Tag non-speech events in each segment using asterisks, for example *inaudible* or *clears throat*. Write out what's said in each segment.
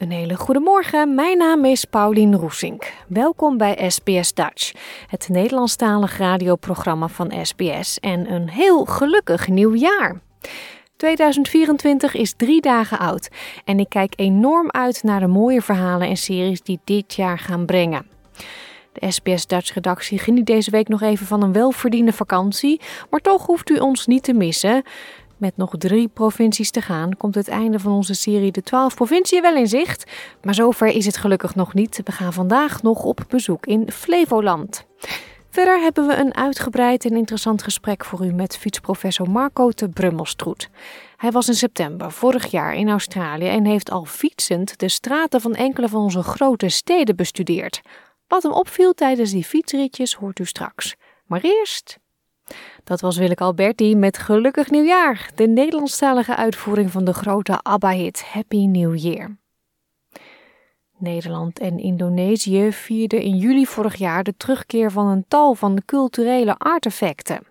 Een hele goede morgen. Mijn naam is Paulien Roesink. Welkom bij SBS Dutch, het Nederlandstalig radioprogramma van SBS en een heel gelukkig nieuw jaar. 2024 is drie dagen oud en ik kijk enorm uit naar de mooie verhalen en series die dit jaar gaan brengen. De SBS Dutch redactie geniet deze week nog even van een welverdiende vakantie, maar toch hoeft u ons niet te missen. Met nog drie provincies te gaan komt het einde van onze serie De 12 Provinciën wel in zicht. Maar zover is het gelukkig nog niet. We gaan vandaag nog op bezoek in Flevoland. Verder hebben we een uitgebreid en interessant gesprek voor u met fietsprofessor Marco te Brummelstroet. Hij was in september vorig jaar in Australië en heeft al fietsend de straten van enkele van onze grote steden bestudeerd. Wat hem opviel tijdens die fietsritjes hoort u straks. Maar eerst dat was Willeke Alberti met Gelukkig Nieuwjaar, de Nederlandstalige uitvoering van de grote ABBA-hit Happy New Year. Nederland en Indonesië vierden in juli vorig jaar de terugkeer van een tal van culturele artefacten.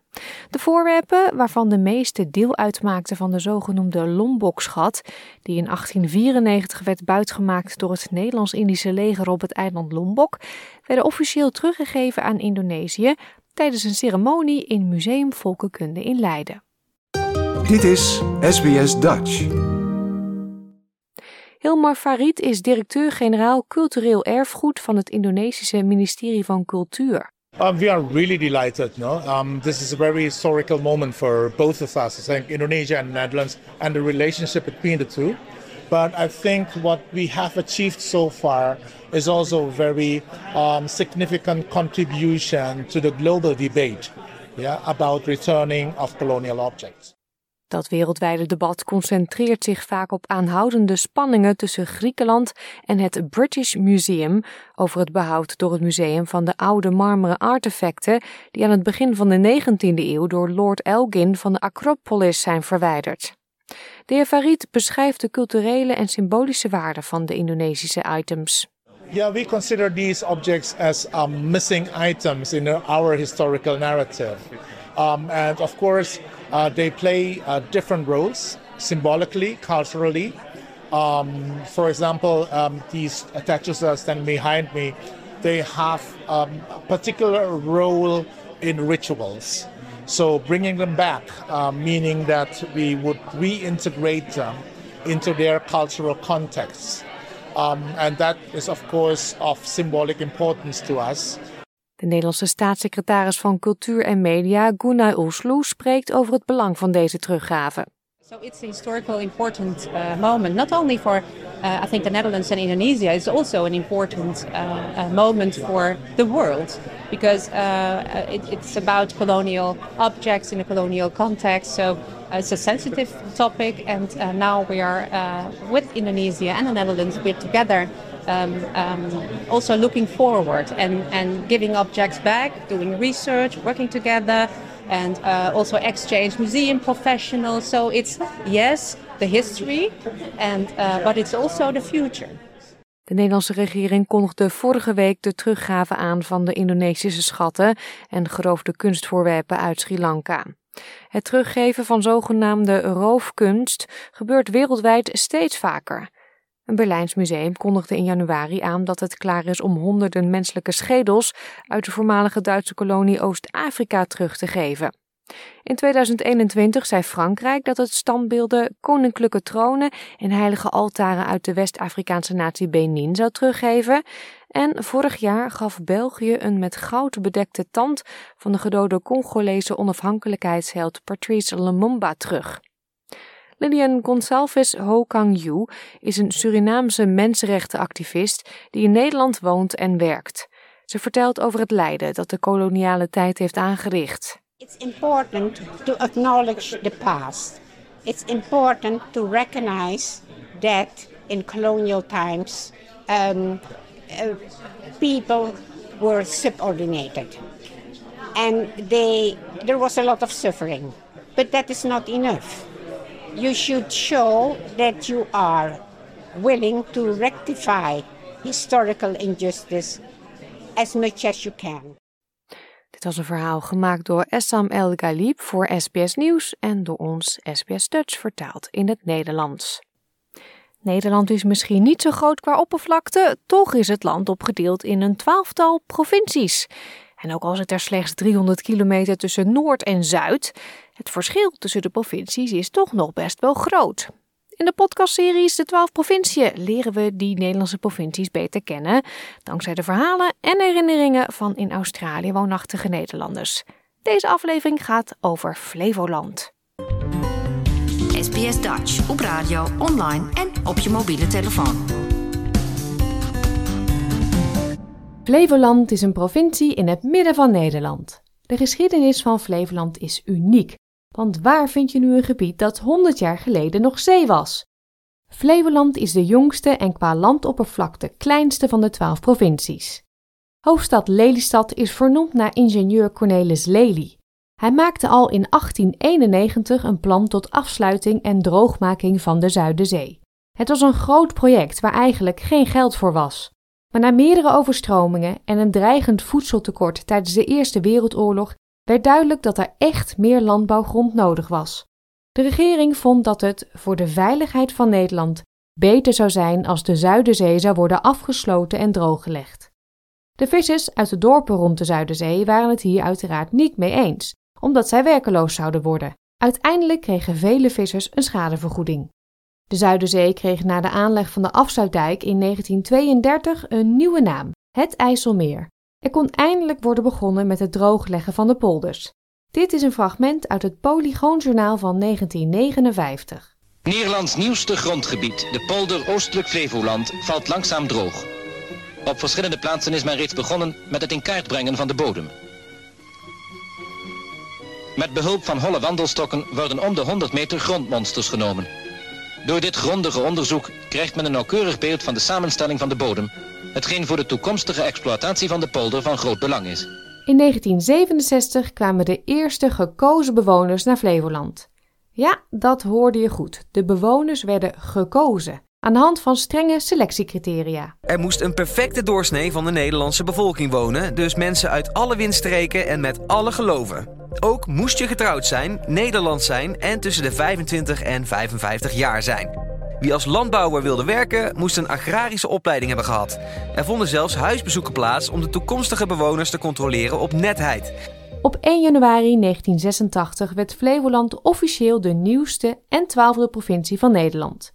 De voorwerpen, waarvan de meeste deel uitmaakten van de zogenoemde Lombok-schat, die in 1894 werd buitgemaakt door het Nederlands-Indische leger op het eiland Lombok, werden officieel teruggegeven aan Indonesië tijdens een ceremonie in Museum Volkenkunde in Leiden. Dit is SBS Dutch. Hilmar Farid is directeur-generaal cultureel erfgoed van het Indonesische ministerie van Cultuur. Um, we are really delighted. No, um, this is a very historical moment for both of us. I think Indonesia and Netherlands, and the relationship between the two. But I think what we have achieved so far is also a very um, significant contribution to the global debate yeah, about returning of colonial objects. Dat wereldwijde debat concentreert zich vaak op aanhoudende spanningen tussen Griekenland en het British Museum over het behoud door het museum van de oude marmeren artefacten die aan het begin van de 19e eeuw door Lord Elgin van de Acropolis zijn verwijderd. De heer Farid beschrijft de culturele en symbolische waarde van de Indonesische items. Yeah, we consider these objects as um, missing items in our historical narrative. Um, and of course, uh, they play uh, different roles symbolically, culturally. Um, for example, um, these statues that standing behind me, they have um, a particular role in rituals. So bringing them back, uh, meaning that we would reintegrate them into their cultural context. Um, and that is of course of symbolic importance to us. De Nederlandse staatssecretaris van Cultuur en Media, Gunay Oesloe, spreekt over het belang van deze teruggave. So it's a historical important uh, moment, not only for uh, I think the Netherlands and Indonesia, it's also an important uh, uh moment for the world because uh, it, it's about colonial objects in a colonial context. So uh, it's a sensitive topic, and now we are with Indonesia and the Netherlands, we're together. Um, um, also looking forward and, and giving objects back, doing research, working together, and uh, also exchange museum professionals. So it's yes, the history, and uh, but it's also the future. De Nederlandse regering kondigde vorige week de teruggave aan van de Indonesische schatten en geroofde kunstvoorwerpen uit Sri Lanka. Het teruggeven van zogenaamde roofkunst gebeurt wereldwijd steeds vaker. Een Berlijns museum kondigde in januari aan dat het klaar is om honderden menselijke schedels uit de voormalige Duitse kolonie Oost-Afrika terug te geven. In 2021 zei Frankrijk dat het standbeelden, koninklijke tronen en heilige altaren uit de West-Afrikaanse natie Benin zou teruggeven. En vorig jaar gaf België een met goud bedekte tand van de gedode Congolese onafhankelijkheidsheld Patrice Lumumba terug. Lilian Gonçalves Ho Yu is een Surinaamse mensenrechtenactivist die in Nederland woont en werkt. Ze vertelt over het lijden dat de koloniale tijd heeft aangericht. It's important to acknowledge the past. It's important to recognize that in colonial times um, uh, people were subordinated and they, there was a lot of suffering. But that is not enough. You should show that you are willing to rectify historical injustice as much as you can. Dit was een verhaal gemaakt door Essam El Galib voor SBS Nieuws en door ons SBS Dutch vertaald in het Nederlands. Nederland is misschien niet zo groot qua oppervlakte, toch is het land opgedeeld in een twaalftal provincies. En ook al zit er slechts 300 kilometer tussen Noord en Zuid, het verschil tussen de provincies is toch nog best wel groot. In de podcastseries De 12 Provinciën leren we die Nederlandse provincies beter kennen, dankzij de verhalen en herinneringen van in Australië woonachtige Nederlanders. Deze aflevering gaat over Flevoland. SBS Dutch op radio, online en op je mobiele telefoon. Flevoland is een provincie in het midden van Nederland. De geschiedenis van Flevoland is uniek, want waar vind je nu een gebied dat 100 jaar geleden nog zee was? Flevoland is de jongste en qua landoppervlakte kleinste van de 12 provincies. Hoofdstad Lelystad is vernoemd naar ingenieur Cornelis Lely. Hij maakte al in 1891 een plan tot afsluiting en droogmaking van de Zuiderzee. Het was een groot project waar eigenlijk geen geld voor was. Maar na meerdere overstromingen en een dreigend voedseltekort tijdens de Eerste Wereldoorlog werd duidelijk dat er echt meer landbouwgrond nodig was. De regering vond dat het voor de veiligheid van Nederland beter zou zijn als de Zuiderzee zou worden afgesloten en drooggelegd. De vissers uit de dorpen rond de Zuiderzee waren het hier uiteraard niet mee eens, omdat zij werkeloos zouden worden. Uiteindelijk kregen vele vissers een schadevergoeding. De Zuiderzee kreeg na de aanleg van de afsluitdijk in 1932 een nieuwe naam, het IJsselmeer. Er kon eindelijk worden begonnen met het droogleggen van de polders. Dit is een fragment uit het Polygoonjournaal van 1959. Nederlands nieuwste grondgebied, de polder Oostelijk Flevoland, valt langzaam droog. Op verschillende plaatsen is men reeds begonnen met het in kaart brengen van de bodem. Met behulp van holle wandelstokken worden om de 100 meter grondmonsters genomen. Door dit grondige onderzoek krijgt men een nauwkeurig beeld van de samenstelling van de bodem, hetgeen voor de toekomstige exploitatie van de polder van groot belang is. In 1967 kwamen de eerste gekozen bewoners naar Flevoland. Ja, dat hoorde je goed. De bewoners werden gekozen aan de hand van strenge selectiecriteria. Er moest een perfecte doorsnee van de Nederlandse bevolking wonen, dus mensen uit alle windstreken en met alle geloven. Ook moest je getrouwd zijn, Nederlands zijn en tussen de 25 en 55 jaar zijn. Wie als landbouwer wilde werken, moest een agrarische opleiding hebben gehad. Er vonden zelfs huisbezoeken plaats om de toekomstige bewoners te controleren op netheid. Op 1 januari 1986 werd Flevoland officieel de nieuwste en twaalfde provincie van Nederland.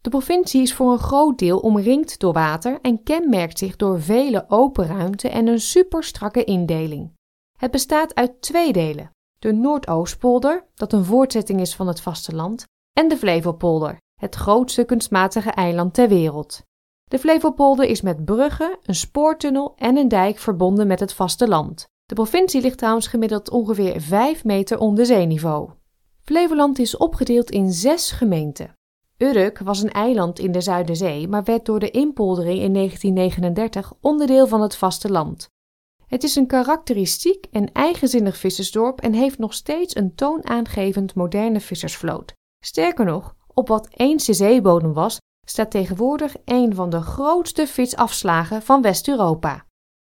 De provincie is voor een groot deel omringd door water en kenmerkt zich door vele open ruimte en een superstrakke indeling. Het bestaat uit twee delen: de Noordoostpolder, dat een voortzetting is van het vasteland, en de Flevopolder, het grootste kunstmatige eiland ter wereld. De Flevopolder is met bruggen, een spoortunnel en een dijk verbonden met het vasteland. De provincie ligt trouwens gemiddeld ongeveer 5 meter onder zeeniveau. Flevoland is opgedeeld in zes gemeenten. Urk was een eiland in de Zuiderzee, maar werd door de inpoldering in 1939 onderdeel van het vasteland. Het is een karakteristiek en eigenzinnig vissersdorp en heeft nog steeds een toonaangevend moderne vissersvloot. Sterker nog, op wat eens de zeebodem was, staat tegenwoordig een van de grootste visafslagen van West-Europa.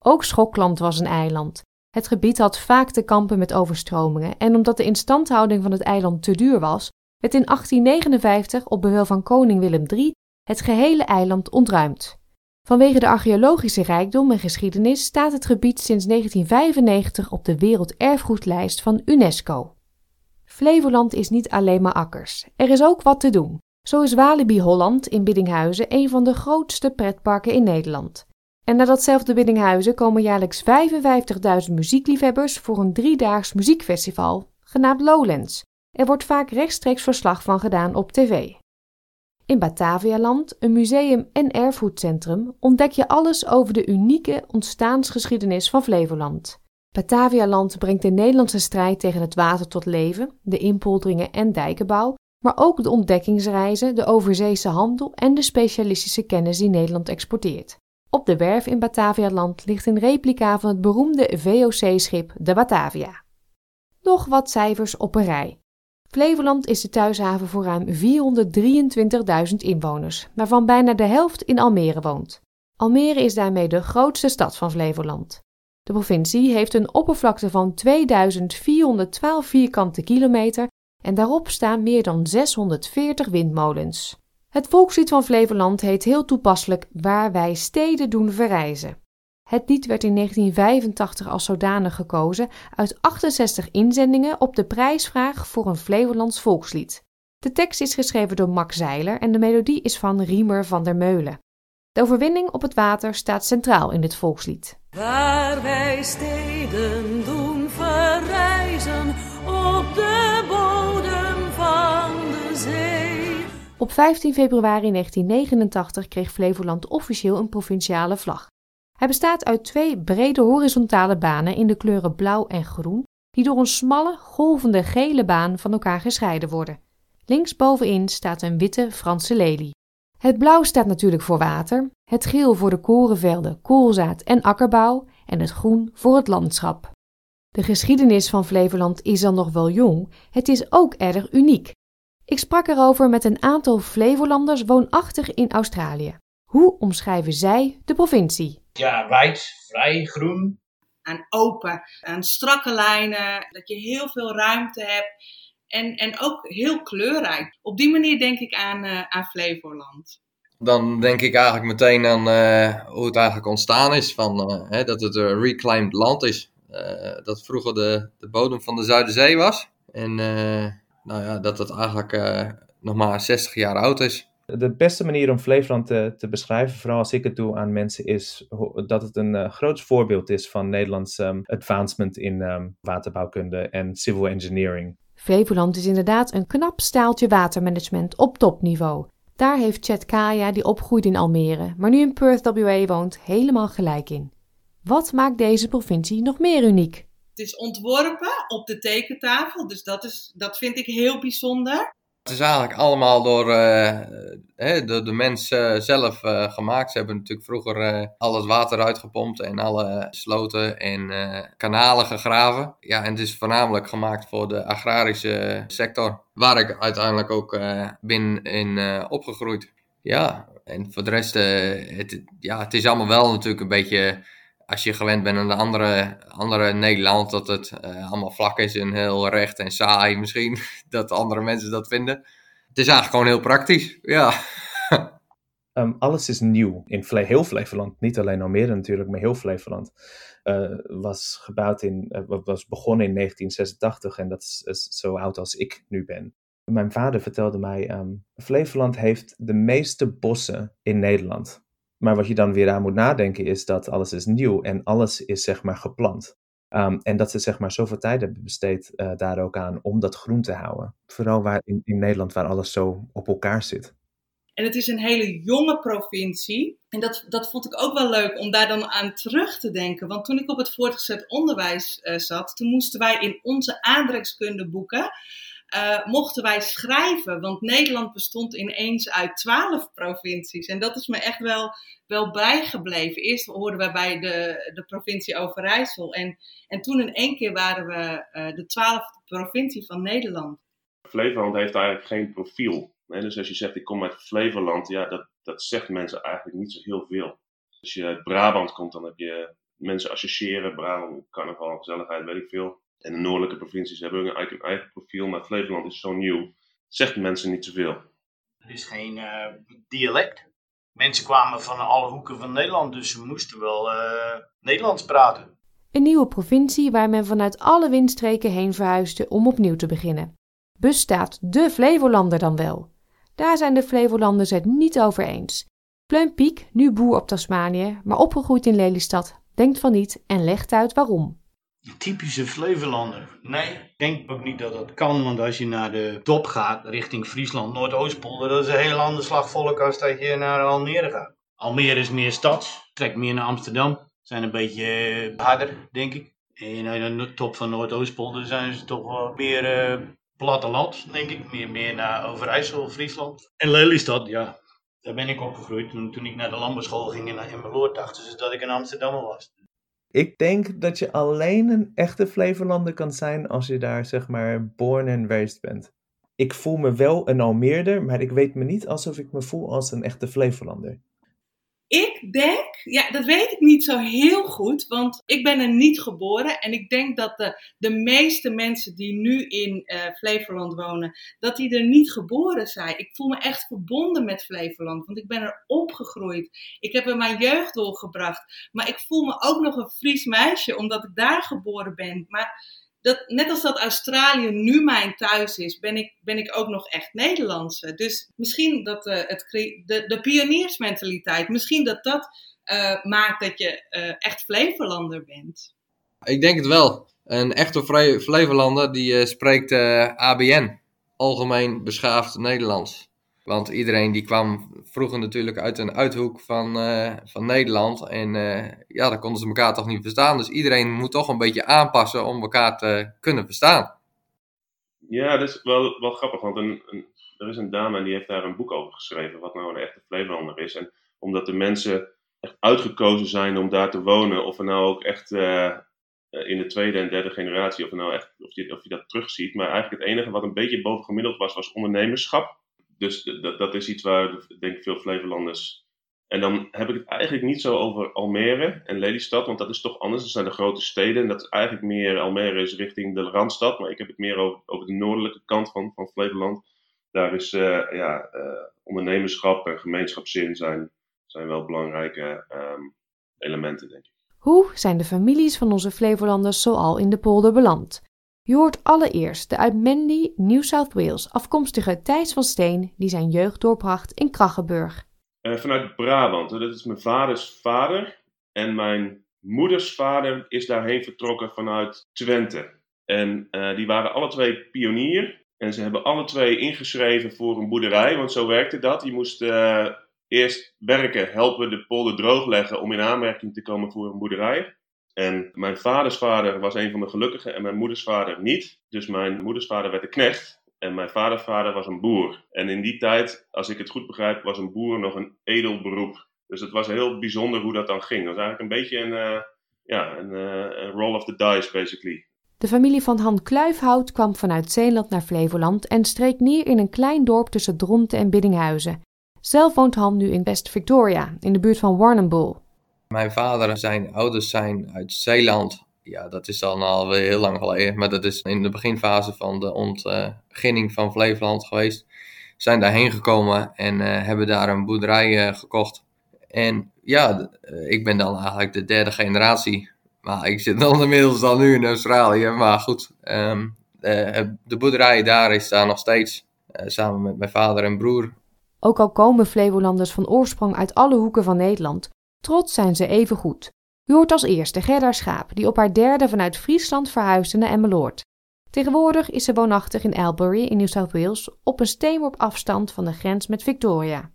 Ook Schokland was een eiland. Het gebied had vaak te kampen met overstromingen en omdat de instandhouding van het eiland te duur was, werd in 1859 op bevel van koning Willem III het gehele eiland ontruimd. Vanwege de archeologische rijkdom en geschiedenis staat het gebied sinds 1995 op de werelderfgoedlijst van UNESCO. Flevoland is niet alleen maar akkers. Er is ook wat te doen. Zo is Walibi Holland in Biddinghuizen een van de grootste pretparken in Nederland. En naar datzelfde Biddinghuizen komen jaarlijks 55.000 muziekliefhebbers voor een driedaags muziekfestival, genaamd Lowlands. Er wordt vaak rechtstreeks verslag van gedaan op tv. In Batavialand, een museum en erfgoedcentrum, ontdek je alles over de unieke ontstaansgeschiedenis van Flevoland. Batavialand brengt de Nederlandse strijd tegen het water tot leven, de inpolderingen en dijkenbouw, maar ook de ontdekkingsreizen, de overzeese handel en de specialistische kennis die Nederland exporteert. Op de werf in Batavialand ligt een replica van het beroemde VOC-schip de Batavia. Nog wat cijfers op een rij. Flevoland is de thuishaven voor ruim 423.000 inwoners, waarvan bijna de helft in Almere woont. Almere is daarmee de grootste stad van Flevoland. De provincie heeft een oppervlakte van 2412 vierkante kilometer en daarop staan meer dan 640 windmolens. Het volkslied van Flevoland heet heel toepasselijk Waar wij steden doen verrijzen. Het lied werd in 1985 als zodanig gekozen uit 68 inzendingen op de prijsvraag voor een Flevolands volkslied. De tekst is geschreven door Max Zeiler en de melodie is van Riemer van der Meulen. De overwinning op het water staat centraal in dit volkslied. Waar wij steden doen verrijzen op de bodem van de zee. Op 15 februari 1989 kreeg Flevoland officieel een provinciale vlag. Hij bestaat uit twee brede horizontale banen in de kleuren blauw en groen, die door een smalle, golvende gele baan van elkaar gescheiden worden. Linksbovenin staat een witte Franse lelie. Het blauw staat natuurlijk voor water, het geel voor de korenvelden, koolzaad en akkerbouw en het groen voor het landschap. De geschiedenis van Flevoland is dan nog wel jong, het is ook erg uniek. Ik sprak erover met een aantal Flevolanders woonachtig in Australië. Hoe omschrijven zij de provincie? Ja, wijd, vrij, groen. En open, en strakke lijnen, dat je heel veel ruimte hebt en, en ook heel kleurrijk. Op die manier denk ik aan, uh, aan Flevoland. Dan denk ik eigenlijk meteen aan uh, hoe het eigenlijk ontstaan is, van, uh, hè, dat het een reclaimed land is. dat vroeger de, de bodem van de Zuiderzee was. En nou ja, dat het eigenlijk nog maar 60 jaar oud is. De beste manier om Flevoland te, te, beschrijven, vooral als ik het doe aan mensen, is dat het een uh, groot voorbeeld is van Nederlands um, advancement in um, waterbouwkunde en civil engineering. Flevoland is inderdaad een knap staaltje watermanagement op topniveau. Daar heeft Chet Kaya, die opgroeide in Almere, maar nu in Perth WA woont, helemaal gelijk in. Wat maakt deze provincie nog meer uniek? Het is ontworpen op de tekentafel, dus dat, is, dat vind ik heel bijzonder. Het is eigenlijk allemaal door, door de mensen zelf uh, gemaakt. Ze hebben natuurlijk vroeger uh, al het water uitgepompt en alle sloten en kanalen gegraven. Ja, en het is voornamelijk gemaakt voor de agrarische sector, waar ik uiteindelijk ook ben in opgegroeid. Ja, en voor de rest, het, ja, het is allemaal wel natuurlijk een beetje als je gewend bent aan de andere, andere Nederland, dat het uh, allemaal vlak is en heel recht en saai misschien, *laughs* dat andere mensen dat vinden. Het is eigenlijk gewoon heel praktisch, ja. Um, *laughs* alles is nieuw in heel Flevoland, niet alleen Almere natuurlijk, maar heel Flevoland. Uh, was gebouwd in, uh, was begonnen in 1986 en dat is, zo oud als ik nu ben. Mijn vader vertelde mij, um, Flevoland heeft de meeste bossen in Nederland. Maar wat je dan weer aan moet nadenken is dat alles is nieuw en alles is zeg maar geplant. Um, en dat ze zeg maar zoveel tijd hebben besteed uh, daar ook aan om dat groen te houden. Vooral waar in, in Nederland waar alles zo op elkaar zit. En het is een hele jonge provincie. En dat, dat vond ik ook wel leuk om daar dan aan terug te denken. Want toen ik op het voortgezet onderwijs uh, zat, toen moesten wij in onze aardrijkskundeboeken uh, mochten wij schrijven. Want Nederland bestond ineens uit twaalf provincies. En dat is me echt wel, wel bijgebleven. Eerst hoorden wij bij de, de provincie Overijssel. En, en toen in één keer waren we uh, de twaalfde provincie van Nederland. Flevoland heeft eigenlijk geen profiel. Dus als je zegt ik kom uit Flevoland, ja, dat, dat zegt mensen eigenlijk niet zo heel veel. Als je uit Brabant komt, dan heb je mensen associëren, Brabant, carnaval, gezelligheid, weet ik veel. En de noordelijke provincies hebben eigenlijk een eigen profiel, maar Flevoland is zo nieuw. Zegt mensen niet zoveel. Het is geen uh, dialect. Mensen kwamen van alle hoeken van Nederland, dus ze moesten wel uh, Nederlands praten. Een nieuwe provincie waar men vanuit alle windstreken heen verhuisde om opnieuw te beginnen. Bestaat de Flevolander dan wel? Daar zijn de Flevolanders het niet over eens. Pleun Piek, nu boer op Tasmanië, maar opgegroeid in Lelystad, denkt van niet en legt uit waarom. Typische Flevolander. Nee, ik denk ook niet dat dat kan. Want als je naar de top gaat, richting Friesland, Noordoostpolder, dat is een heel ander slagvolk als dat je naar Almere gaat. Almere is meer stad, trekt meer naar Amsterdam. Zijn een beetje eh, harder, denk ik. En aan de top van Noordoostpolder zijn ze toch wel meer uh, platteland, denk ik. Meer, meer naar Overijssel, Friesland. En Lelystad, ja, daar ben ik opgegroeid. Toen, toen ik naar de landbouwschool ging in, in Meloord, dachten dat ik een Amsterdammer was. Ik denk dat je alleen een echte Flevolander kan zijn als je daar zeg maar born and raised bent. Ik voel me wel een Almeerder, maar ik weet me niet alsof ik me voel als een echte Flevolander. Ik denk, ja, dat weet ik niet zo heel goed, want ik ben er niet geboren. En ik denk dat de, de meeste mensen die nu in uh, Flevoland wonen, dat die er niet geboren zijn. Ik voel me echt verbonden met Flevoland, want ik ben er opgegroeid. Ik heb er mijn jeugd doorgebracht. Maar ik voel me ook nog een Fries meisje, omdat ik daar geboren ben. Maar dat, net als dat Australië nu mijn thuis is, ben ik, ben ik ook nog echt Nederlandse. Dus misschien dat uh, het, de, de pioniersmentaliteit, misschien dat dat uh, maakt dat je uh, echt Flevolander bent. Ik denk het wel. Een echte Flevolander die spreekt ABN, Algemeen Beschaafd Nederlands. Want iedereen die kwam vroeger natuurlijk uit een uithoek van, uh, van Nederland. En uh, ja, dan konden ze elkaar toch niet verstaan. Dus iedereen moet toch een beetje aanpassen om elkaar te kunnen verstaan. Ja, dat is wel, wel grappig. Want een, er is een dame en die heeft daar een boek over geschreven. Wat nou een echte Flevolander is. En omdat de mensen echt uitgekozen zijn om daar te wonen. Of er nou ook echt uh, in de tweede en derde generatie. Of, nou echt, of, je, of je dat terugziet. Maar eigenlijk het enige wat een beetje bovengemiddeld was, was ondernemerschap dus dat, is iets waar, denk ik, veel Flevolanders. En dan heb ik het eigenlijk niet zo over Almere en Lelystad, want dat is toch anders. Dat zijn de grote steden. En dat is eigenlijk meer, Almere is richting de Randstad. Maar ik heb het meer over, de noordelijke kant van, van Flevoland. Daar is uh, ja, uh, ondernemerschap en gemeenschapszin zijn, zijn wel belangrijke um, elementen, denk ik. Hoe zijn de families van onze Flevolanders zoal in de polder beland? Je hoort allereerst de uit Mandy, New South Wales afkomstige Thijs van Steen, die zijn jeugd doorbracht in Krachenburg. Uh, vanuit Brabant. Dat is mijn vaders vader. En mijn moeders vader is daarheen vertrokken vanuit Twente. En uh, die waren alle twee pionier. En ze hebben alle twee ingeschreven voor een boerderij, want zo werkte dat. Je moest uh, eerst werken, helpen de polder droogleggen om in aanmerking te komen voor een boerderij. En mijn vaders vader was een van de gelukkigen en mijn moeders vader niet. Dus mijn moeders vader werd een knecht en mijn vaders vader was een boer. En in die tijd, als ik het goed begrijp, was een boer nog een edel beroep. Dus het was heel bijzonder hoe dat dan ging. Dat was eigenlijk een beetje een, uh, ja, een, uh, een roll of the dice, basically. De familie van Han Kluifhout kwam vanuit Zeeland naar Flevoland en streek neer in een klein dorp tussen Dronten en Biddinghuizen. Zelf woont Han nu in West Victoria, in de buurt van Warrnambool. Mijn vader en zijn ouders zijn uit Zeeland. Ja, dat is dan alweer heel lang geleden. Maar dat is in de beginfase van de ontginning van Flevoland geweest. Zijn daarheen gekomen en uh, hebben daar een boerderij uh, gekocht. En ja, uh, ik ben dan eigenlijk de derde generatie. Maar ik zit dan *laughs* inmiddels dan nu in Australië. Maar goed, um, de boerderij daar is daar nog steeds. samen met mijn vader en broer. Ook al komen Flevolanders van oorsprong uit alle hoeken van Nederland, Trots zijn ze even goed. U hoort als eerste Gerda Schaap, die op haar derde vanuit Friesland verhuisde naar Emmeloord. Tegenwoordig is ze woonachtig in Albury in New South Wales, op een steenworp afstand van de grens met Victoria.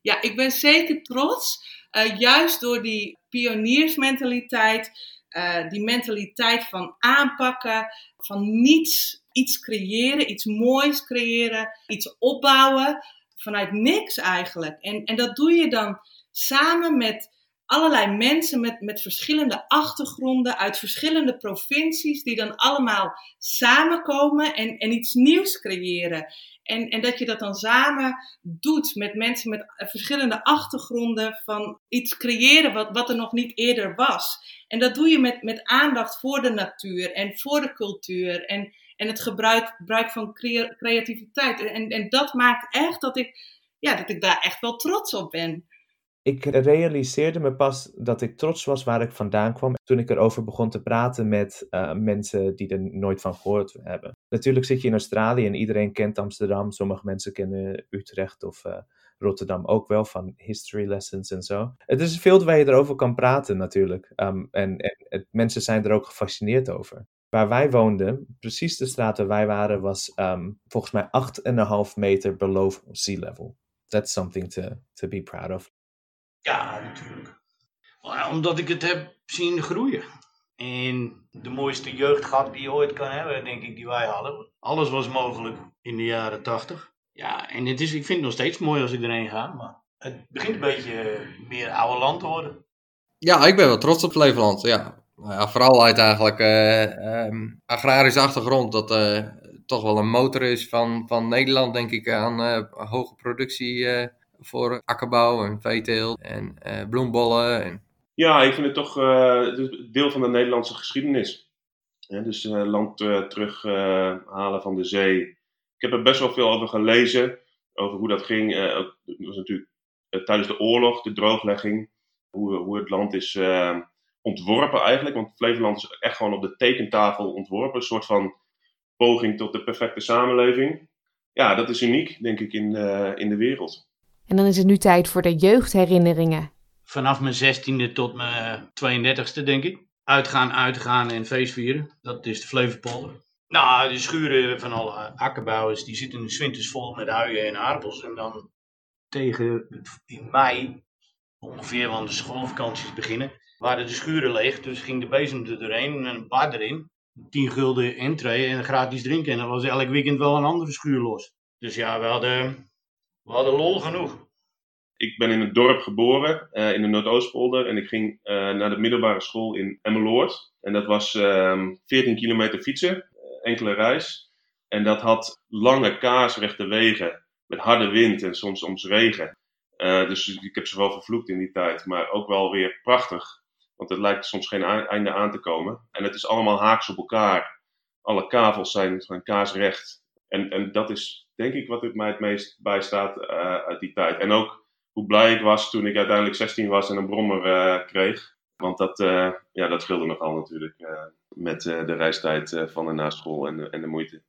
Ja, ik ben zeker trots, uh, juist door die pioniersmentaliteit, uh, die mentaliteit van aanpakken, van niets iets creëren, iets moois creëren, iets opbouwen, vanuit niks eigenlijk. En, en dat doe je dan samen met allerlei mensen met, met verschillende achtergronden uit verschillende provincies, die dan allemaal samenkomen en, en iets nieuws creëren. En, en dat je dat dan samen doet met mensen met verschillende achtergronden van iets creëren wat, wat er nog niet eerder was. En dat doe je met, met aandacht voor de natuur en voor de cultuur en, en het gebruik, gebruik van creativiteit. En, en dat maakt echt dat ik, ja, dat ik daar echt wel trots op ben. Ik realiseerde me pas dat ik trots was waar ik vandaan kwam toen ik erover begon te praten met uh, mensen die er nooit van gehoord hebben. Natuurlijk zit je in Australië en iedereen kent Amsterdam. Sommige mensen kennen Utrecht of, uh, Rotterdam ook wel, van history lessons en zo. Het is veel waar je erover kan praten natuurlijk. Ehm, en en mensen zijn er ook gefascineerd over. Waar wij woonden, precies de straat waar wij waren, was ehm, volgens mij 8,5 meter below sea level. That's something to, to be proud of. Ja, natuurlijk. Maar omdat ik het heb zien groeien. En de mooiste jeugd gehad die je ooit kan hebben, denk ik, die wij hadden. Alles was mogelijk in de jaren 80. Ja, en het is, ik vind het nog steeds mooi als ik erheen ga, maar het begint een beetje meer oude land te worden. Ja, ik ben wel trots op Flevoland, ja. Nou ja, vooral uit eigenlijk uh, agrarische achtergrond, dat uh, toch wel een motor is van, van Nederland, denk ik, aan hoge productie voor akkerbouw en veeteelt en bloembollen. En... Ja, ik vind het toch deel van de Nederlandse geschiedenis. dus land terughalen van de zee. Ik heb er best wel veel over gelezen, over hoe dat ging. het was natuurlijk tijdens de oorlog, de drooglegging, hoe, hoe het land is ontworpen eigenlijk. Want Flevoland is echt gewoon op de tekentafel ontworpen. Een soort van poging tot de perfecte samenleving. Ja, dat is uniek, denk ik, in, in de wereld. En dan is het nu tijd voor de jeugdherinneringen. Vanaf mijn zestiende tot mijn 32e, denk ik. Uitgaan, uitgaan en feestvieren. Dat is de Flevopolder. Nou, de schuren van alle akkerbouwers, die zitten in winters vol met uien en aardappels. En dan tegen in mei, ongeveer, want de schoolvakanties beginnen, waren de schuren leeg. Dus ging de bezem er doorheen en een bar erin. 10 gulden intree en gratis drinken. En dan was elk weekend wel een andere schuur los. Dus ja, we hadden, we hadden lol genoeg. Ik ben in het dorp geboren, uh, in de Noordoostpolder. En ik ging uh, naar de middelbare school in Emmeloord. En dat was uh, ehm, 14 kilometer fietsen, eh, enkele reis. En dat had lange kaarsrechte wegen met harde wind en soms soms regen. dus ik heb ze wel vervloekt in die tijd, maar ook wel weer prachtig. Want het lijkt soms geen einde aan te komen. En het is allemaal haaks op elkaar. Alle kavels zijn, zijn kaarsrecht. En, en dat is denk ik wat mij het meest bijstaat uh, uit die tijd. En ook hoe blij ik was toen ik uiteindelijk 16 was en een brommer uh, kreeg. Want dat, uh, ja, dat scheelde nogal natuurlijk met de reistijd van de naschool en, en de moeite.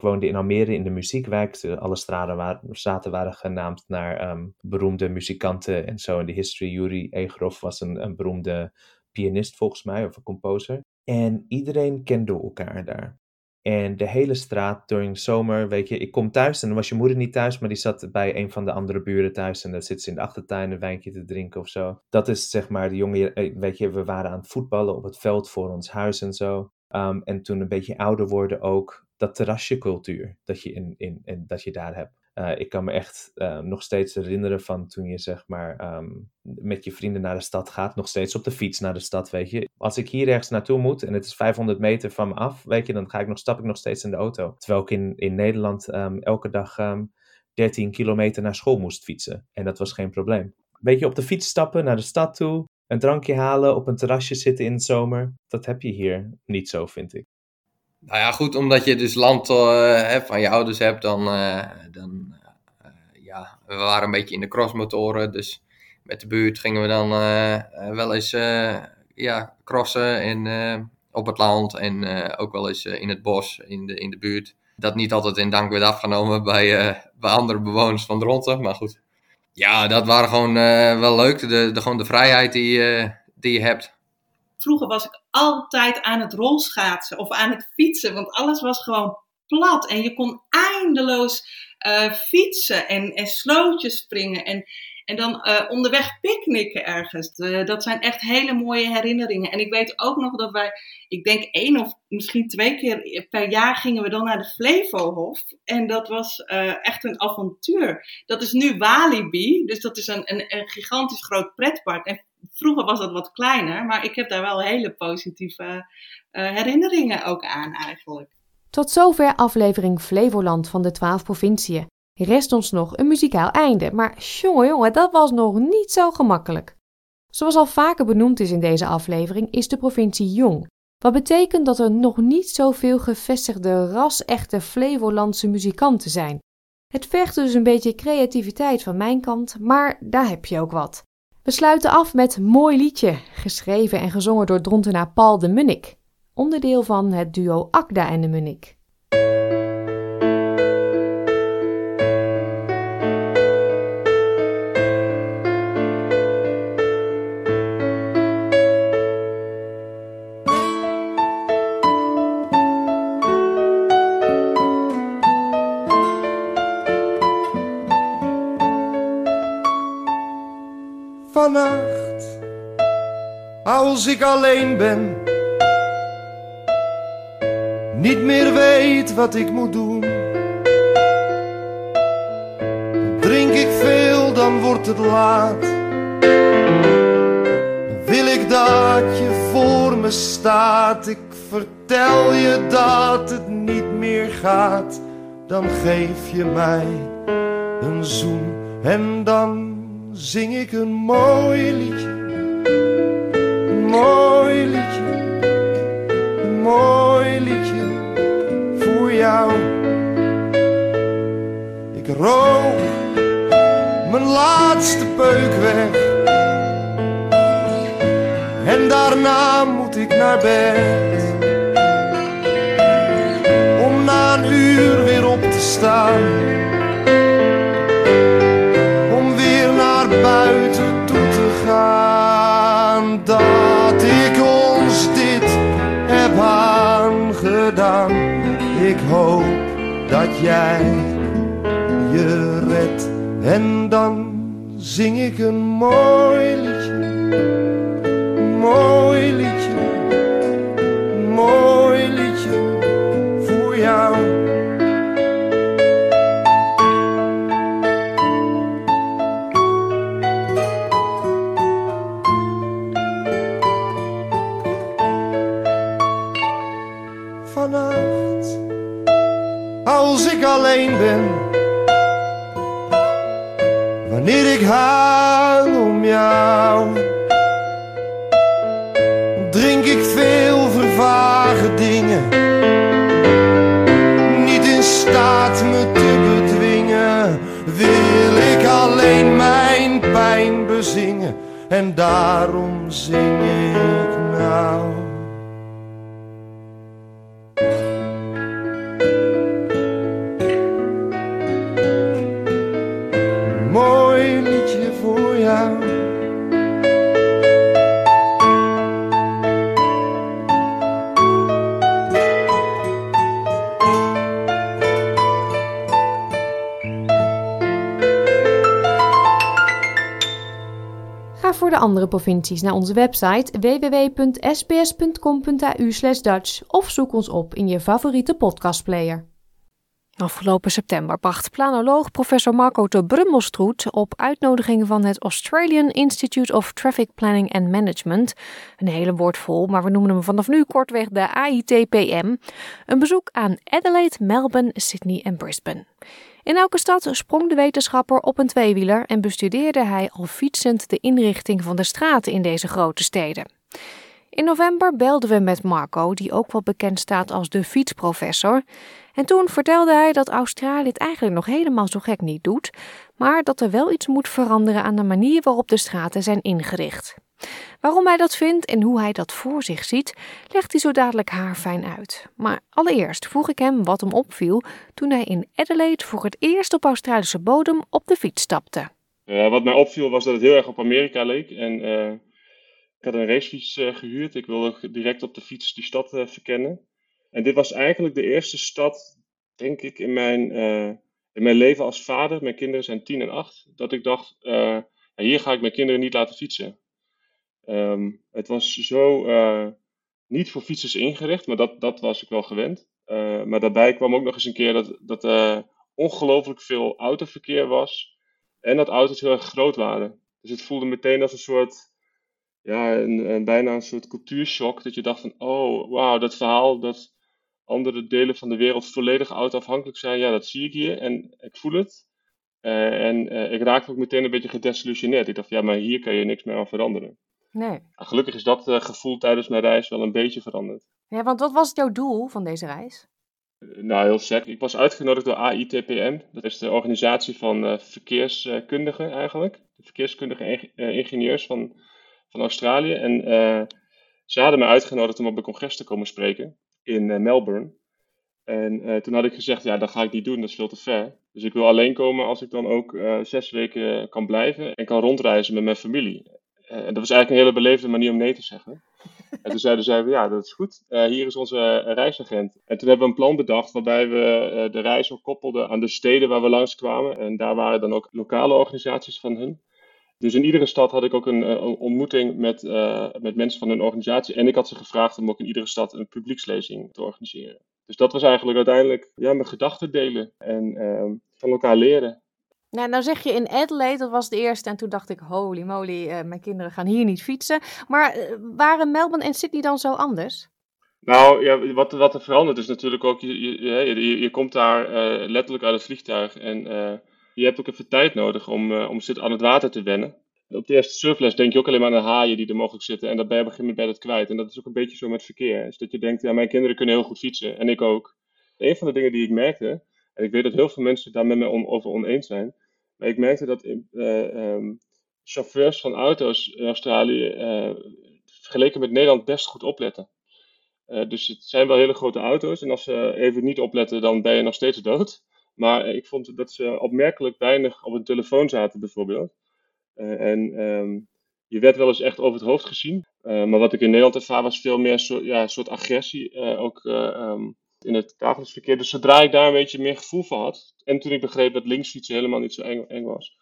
Ik woonde in Almere in de muziekwijk. Alle straten waren, waren genaamd naar um, beroemde muzikanten en zo. In de history, Yuri Egroff was een, een beroemde pianist volgens mij, of een composer. En iedereen kende elkaar daar. En de hele straat during zomer, weet je, ik kom thuis en dan was je moeder niet thuis, maar die zat bij een van de andere buren thuis en dan zit ze in de achtertuin een wijntje te drinken of zo. Dat is zeg maar de jongen, eh, weet je, we waren aan het voetballen op het veld voor ons huis en zo. Um, en toen een beetje ouder worden ook, dat terrasjecultuur dat je, in, in, in, dat je daar hebt. Uh, ik kan me echt uh, nog steeds herinneren van toen je zeg maar um, met je vrienden naar de stad gaat, nog steeds op de fiets naar de stad, weet je. Als ik hier ergens naartoe moet en het is 500 meter van me af, weet je, dan ga ik nog, stap ik nog steeds in de auto. Terwijl ik in, in Nederland um, elke dag um, 13 kilometer naar school moest fietsen en dat was geen probleem. Weet je, op de fiets stappen naar de stad toe, een drankje halen, op een terrasje zitten in de zomer, dat heb je hier niet zo, vind ik. Nou ja, goed, omdat je dus land uh, van je ouders hebt, dan, uh, dan uh, ja, we waren een beetje in de crossmotoren, dus met de buurt gingen we dan wel eens ja, crossen en, op het land en ook wel eens in het bos, in de, in de buurt. Dat niet altijd in dank werd afgenomen bij, bij andere bewoners van Dronten, maar goed. Ja, dat waren gewoon wel leuk, de, de, gewoon de vrijheid die, die je hebt. Vroeger was ik altijd aan het rolschaatsen of aan het fietsen, want alles was gewoon plat en je kon eindeloos uh, fietsen en, en slootjes springen en, en dan uh, onderweg picknicken ergens. dat zijn echt hele mooie herinneringen. En ik weet ook nog dat wij, ik denk één of misschien twee keer per jaar gingen we dan naar de Flevohof. En dat was uh, echt een avontuur. Dat is nu Walibi, dus dat is een, een, een gigantisch groot pretpark. En vroeger was dat wat kleiner, maar ik heb daar wel hele positieve uh, herinneringen ook aan eigenlijk. Tot zover aflevering Flevoland van de 12 provinciën. Rest ons nog een muzikaal einde, maar jongen jongen, dat was nog niet zo gemakkelijk. Zoals al vaker benoemd is in deze aflevering, is de provincie jong. Wat betekent dat er nog niet zoveel gevestigde ras-echte Flevolandse muzikanten zijn. Het vergt dus een beetje creativiteit van mijn kant, maar daar heb je ook wat. We sluiten af met Mooi Liedje, geschreven en gezongen door drontenaar Paul de Munnik, onderdeel van het duo Akda en de Munnik. Als ik alleen ben, niet meer weet wat ik moet doen. Drink ik veel, dan wordt het laat. Wil ik dat je voor me staat. Ik vertel je dat het niet meer gaat. Dan geef je mij een zoen en dan zing ik een mooi liedje. Mooi liedje. Een mooi liedje voor jou. Ik rook mijn laatste peuk weg. En daarna moet ik naar bed. Om na een uur weer op te staan. Zing ik een mooi liedje. Om jou. Drink ik veel vervagen dingen, niet in staat me te bedwingen. Wil ik alleen mijn pijn bezingen en daarom zing Voor de andere provincies naar onze website www.sbs.com.au/dutch of zoek ons op in je favoriete podcastplayer. Afgelopen september bracht planoloog professor Marco de Brummelstroet op uitnodiging van het Australian Institute of Traffic Planning and Management, een hele woord vol, maar we noemen hem vanaf nu kortweg de AITPM, een bezoek aan Adelaide, Melbourne, Sydney en Brisbane. In elke stad sprong de wetenschapper op een tweewieler en bestudeerde hij al fietsend de inrichting van de straten in deze grote steden. In november belden we met Marco, die ook wel bekend staat als de fietsprofessor. En toen vertelde hij dat Australië het eigenlijk nog helemaal zo gek niet doet, maar dat er wel iets moet veranderen aan de manier waarop de straten zijn ingericht. Waarom hij dat vindt en hoe hij dat voor zich ziet, legt hij zo dadelijk haarfijn uit. Maar allereerst vroeg ik hem wat hem opviel toen hij in Adelaide voor het eerst op Australische bodem op de fiets stapte. Uh, wat mij opviel was dat het heel erg op Amerika leek. En uh, ik had een racefiets uh, gehuurd. Ik wilde direct op de fiets die stad verkennen. En dit was eigenlijk de eerste stad, denk ik, in mijn, in mijn leven als vader. Mijn kinderen zijn 10 en 8. Dat ik dacht, hier ga ik mijn kinderen niet laten fietsen. Um, het was zo uh, niet voor fietsers ingericht, maar dat, dat was ik wel gewend. Uh, maar daarbij kwam ook nog eens een keer dat, dat er ongelooflijk veel autoverkeer was. En dat auto's heel erg groot waren. Dus het voelde meteen als een soort, ja, een, een bijna een soort cultuurshock. Dat je dacht van, oh, wauw, dat verhaal dat andere delen van de wereld volledig autoafhankelijk zijn. Ja, dat zie ik hier en ik voel het. En ik raakte ook meteen een beetje gedesillusioneerd. Ik dacht, ja, maar hier kan je niks meer aan veranderen. Nee. Gelukkig is dat uh, gevoel tijdens mijn reis wel een beetje veranderd. Ja, want wat was jouw doel van deze reis? Uh, nou, heel sec. Ik was uitgenodigd door AITPM. Dat is de organisatie van uh, verkeerskundigen eigenlijk. De verkeerskundige ingenieurs van, van Australië. En ze hadden me uitgenodigd om op een congres te komen spreken in Melbourne. En toen had ik gezegd, ja, dat ga ik niet doen, dat is veel te ver. Dus ik wil alleen komen als ik dan ook zes weken kan blijven en kan rondreizen met mijn familie. Uh, dat was eigenlijk een hele beleefde manier om nee te zeggen. en toen zeiden zij, ja, dat is goed. Uh, hier is onze reisagent. En toen hebben we een plan bedacht waarbij we de reis ook koppelden aan de steden waar we langskwamen. En daar waren dan ook lokale organisaties van hun. Dus in iedere stad had ik ook een ontmoeting met, met mensen van een organisatie. En ik had ze gevraagd om ook in iedere stad een publiekslezing te organiseren. Dus dat was eigenlijk uiteindelijk ja, mijn gedachten delen en uh, van elkaar leren. Nou, nou zeg je in Adelaide, dat was de eerste. En toen dacht ik, holy moly, uh, mijn kinderen gaan hier niet fietsen. Maar waren Melbourne en Sydney dan zo anders? Nou, ja, wat, wat er verandert is natuurlijk ook, je, je, komt daar letterlijk uit het vliegtuig. En je hebt ook even tijd nodig om, om aan het water te wennen. Op de eerste surfles denk je ook alleen maar aan de haaien die er mogelijk zitten. En dan ben je bij het kwijt. En dat is ook een beetje zo met verkeer. Dus dat je denkt, ja, mijn kinderen kunnen heel goed fietsen. En ik ook. Een van de dingen die ik merkte, en ik weet dat heel veel mensen daar met me over oneens zijn. Maar ik merkte dat uh, um, chauffeurs van auto's in Australië uh, vergeleken met Nederland best goed opletten. Uh, dus het zijn wel hele grote auto's. En als ze even niet opletten, dan ben je nog steeds dood. Maar ik vond dat ze opmerkelijk weinig op hun telefoon zaten, bijvoorbeeld. En um, je werd wel eens echt over het hoofd gezien. Maar wat ik in Nederland ervaar was veel meer ja, soort agressie. Ook um, in het dagelijks verkeer. Dus zodra ik daar een beetje meer gevoel van had. En toen ik begreep dat linksfietsen helemaal niet zo eng, eng was.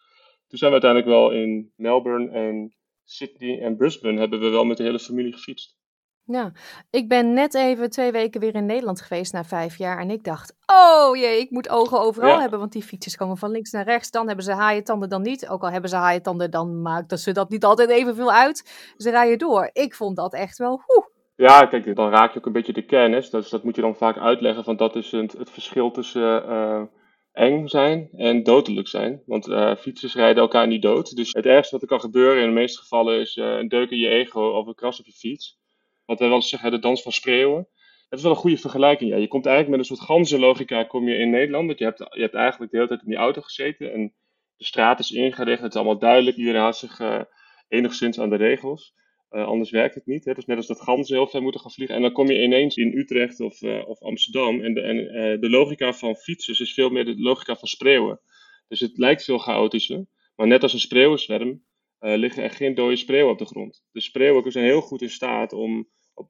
Toen zijn we uiteindelijk wel in Melbourne en Sydney en Brisbane hebben we wel met de hele familie gefietst. Ja, ik ben net even twee weken weer in Nederland geweest na vijf jaar. En ik dacht, oh jee, ik moet ogen overal Ja. hebben. Want die fietsers komen van links naar rechts. Dan hebben ze haaientanden, dan niet. Ook al hebben ze haaientanden, dan maakt dat ze dat niet altijd evenveel uit. Ze rijden door. Ik vond dat echt wel, oeh. Ja, kijk, dan raak je ook een beetje de kennis. Dus dat moet je dan vaak uitleggen. Van dat is het, het verschil tussen eh, eng zijn en dodelijk zijn. Want eh, fietsers rijden elkaar niet dood. Dus het ergste wat er kan gebeuren in de meeste gevallen is eh, een deuk in je ego of een kras op je fiets. Wat wij wel eens zeggen, de dans van spreeuwen. Het is wel een goede vergelijking. Ja. Je komt eigenlijk met een soort ganzenlogica kom je in Nederland. Want je hebt, je hebt eigenlijk de hele tijd in die auto gezeten. En de straat is ingericht. Het is allemaal duidelijk. Iedereen houdt zich uh, enigszins aan de regels. Uh, anders werkt het niet. Hè. Dus net als dat ganzen heel ver moeten gaan vliegen. En dan kom je ineens in Utrecht of, uh, of Amsterdam. En, de, en de logica van fietsers is veel meer de logica van spreeuwen. Dus het lijkt veel chaotischer. Maar net als een spreeuwenzwerm liggen er geen dode spreeuwen op de grond. De spreeuwen zijn heel goed in staat om op,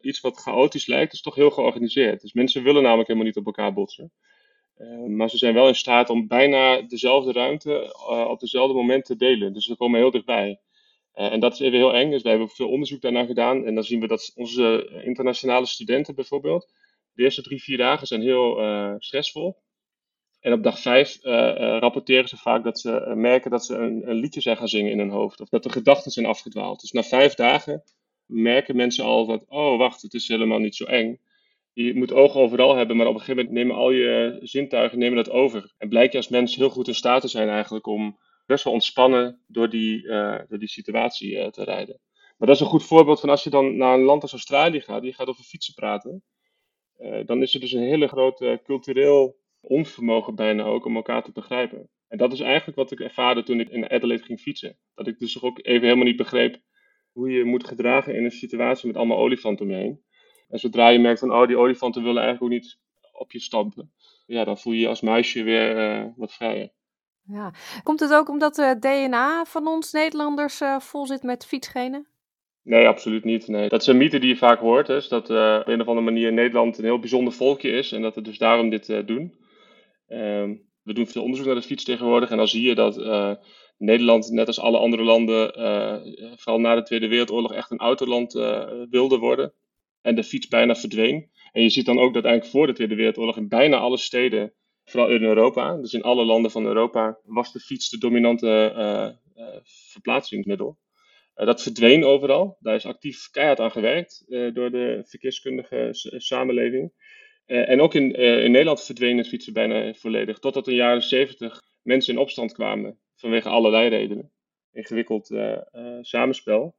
iets wat chaotisch lijkt, is toch heel georganiseerd. Dus mensen willen namelijk helemaal niet op elkaar botsen. Maar ze zijn wel in staat om bijna dezelfde ruimte op dezelfde moment te delen. Dus ze komen heel dichtbij. En dat is even heel eng. Dus wij hebben veel onderzoek daarna gedaan. En dan zien we dat onze internationale studenten bijvoorbeeld, de eerste drie, vier dagen zijn heel stressvol. En op dag vijf rapporteren ze vaak dat ze merken dat ze een, een liedje zijn gaan zingen in hun hoofd. Of dat de gedachten zijn afgedwaald. Dus na vijf dagen merken mensen al dat, oh wacht, het is helemaal niet zo eng. Je moet ogen overal hebben, maar op een gegeven moment nemen al je zintuigen nemen dat over. En blijkt je als mens heel goed in staat te zijn eigenlijk om best wel ontspannen door die, uh, door die situatie uh, te rijden. Maar dat is een goed voorbeeld van als je dan naar een land als Australië gaat, die gaat over fietsen praten. Uh, dan is er dus een hele grote cultureel onvermogen bijna ook om elkaar te begrijpen. En dat is eigenlijk wat ik ervaarde toen ik in Adelaide ging fietsen. Dat ik dus ook even helemaal niet begreep hoe je moet gedragen in een situatie met allemaal olifanten om je heen. En zodra je merkt van, oh, die olifanten willen eigenlijk ook niet op je stampen. Ja, dan voel je je als muisje weer wat vrijer. Ja. Komt het ook omdat het DNA van ons Nederlanders uh, vol zit met fietsgenen? Nee, absoluut niet. Nee. Dat is een mythe die je vaak hoort. Dus dat uh, op een of andere manier Nederland een heel bijzonder volkje is. En dat we dus daarom dit doen. Um, we doen veel onderzoek naar de fiets tegenwoordig. En dan zie je dat Nederland, net als alle andere landen, vooral na de Tweede Wereldoorlog, echt een autoland wilde worden. En de fiets bijna verdween. En je ziet dan ook dat eigenlijk voor de Tweede Wereldoorlog in bijna alle steden, vooral in Europa, dus in alle landen van Europa, was de fiets de dominante uh, verplaatsingsmiddel. dat verdween overal. Daar is actief keihard aan gewerkt door de verkeerskundige samenleving. en ook in, in Nederland verdween het fietsen bijna volledig. Totdat in de jaren 70 mensen in opstand kwamen vanwege allerlei redenen. Ingewikkeld samenspel.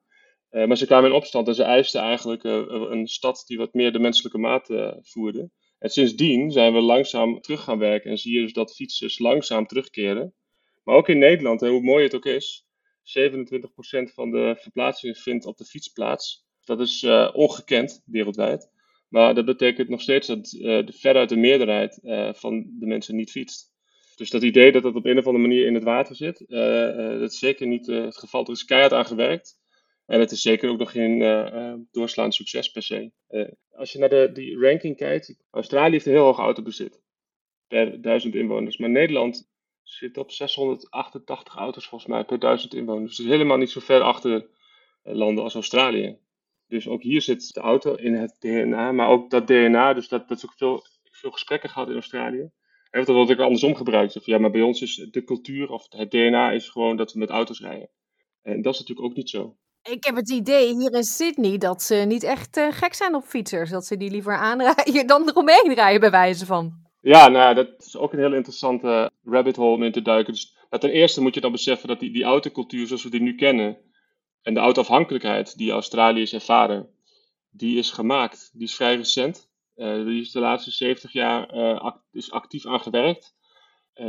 Maar ze kwamen in opstand en ze eisten eigenlijk een stad die wat meer de menselijke maat voerde. En sindsdien zijn we langzaam terug gaan werken en zie je dus dat fietsers langzaam terugkeren. Maar ook in Nederland, en hoe mooi het ook is, 27% van de verplaatsingen vindt op de fiets plaats. Dat is ongekend wereldwijd. Maar dat betekent nog steeds dat de, veruit de meerderheid van de mensen niet fietst. Dus dat idee dat dat op een of andere manier in het water zit, dat is zeker niet het geval. Er is keihard aan gewerkt. En het is zeker ook nog geen doorslaand succes per se. als je naar de, die ranking kijkt, Australië heeft een heel hoog autobezit per duizend inwoners. Maar Nederland zit op 688 auto's volgens mij per duizend inwoners. Dus helemaal niet zo ver achter landen als Australië. Dus ook hier zit de auto in het DNA, maar ook dat DNA, dus dat, dat is ook veel, veel gesprekken gehad in Australië. En dat wordt ook andersom gebruikt. Of, ja, maar bij ons is de cultuur of het DNA is gewoon dat we met auto's rijden. En dat is natuurlijk ook niet zo. Ik heb het idee hier in Sydney dat ze niet echt uh, gek zijn op fietsers. Dat ze die liever aanrijden dan eromheen rijden, bij wijze van. Ja, nou, dat is ook een heel interessante rabbit hole om in te duiken. Dus, ten eerste moet je dan beseffen dat die, die autocultuur zoals we die nu kennen, en de autoafhankelijkheid die Australiërs ervaren, die is gemaakt. Die is vrij recent. Uh, die is de laatste 70 jaar act is actief aan gewerkt.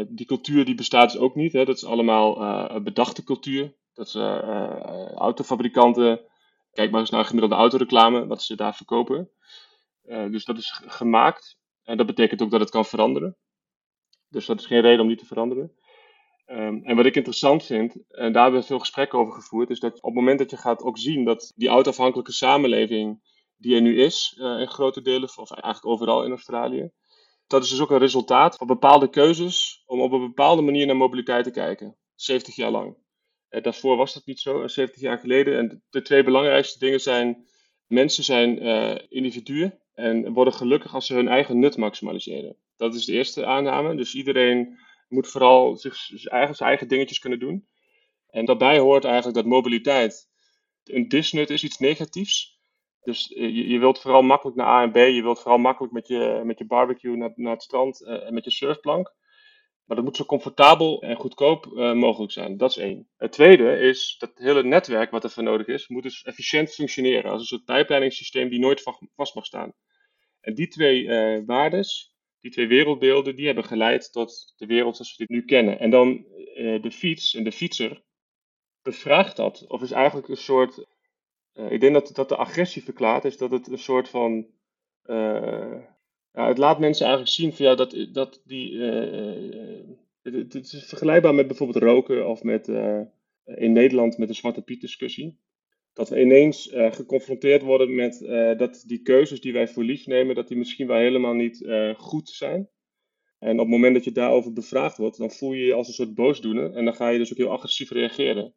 Die cultuur die bestaat dus ook niet. Hè. Dat is allemaal bedachte cultuur. Dat is autofabrikanten. Kijk maar eens naar gemiddelde autoreclame, wat ze daar verkopen. dus dat is gemaakt. En dat betekent ook dat het kan veranderen. Dus dat is geen reden om niet te veranderen. Um, en wat ik interessant vind, en daar hebben we veel gesprekken over gevoerd, is dat op het moment dat je gaat ook zien dat die autoafhankelijke samenleving die er nu is, uh, in grote delen, of eigenlijk overal in Australië, dat is dus ook een resultaat van bepaalde keuzes om op een bepaalde manier naar mobiliteit te kijken. 70 jaar lang. Uh, daarvoor was dat niet zo, 70 jaar geleden. En de twee belangrijkste dingen zijn, mensen zijn uh, individuen en worden gelukkig als ze hun eigen nut maximaliseren. Dat is de eerste aanname. Dus iedereen moet vooral zich eigen, zijn eigen dingetjes kunnen doen. En daarbij hoort eigenlijk dat mobiliteit een disnut is, iets negatiefs. Dus eh, je, je, wilt vooral makkelijk naar A en B. Je wilt vooral makkelijk met je, met je barbecue naar, naar het strand en met je surfplank. Maar dat moet zo comfortabel en goedkoop uh, mogelijk zijn. Dat is één. Het tweede is dat hele netwerk wat ervoor nodig is, moet dus efficiënt functioneren. Als een soort pijpleidingssysteem die nooit vast mag staan. En die twee waardes, die twee wereldbeelden, die hebben geleid tot de wereld zoals we dit nu kennen. En dan uh, de fiets en de fietser bevraagt dat. Of is eigenlijk een soort. Uh, ik denk dat, dat de agressie verklaart is dat het een soort van. Ja, het laat mensen eigenlijk zien van ja, dat, dat die. Het, het, is vergelijkbaar met bijvoorbeeld roken of met. in Nederland met de Zwarte Piet discussie dat we ineens geconfronteerd worden met dat die keuzes die wij voor lief nemen, dat die misschien wel helemaal niet goed zijn. En op het moment dat je daarover bevraagd wordt, dan voel je je als een soort boosdoener en dan ga je dus ook heel agressief reageren.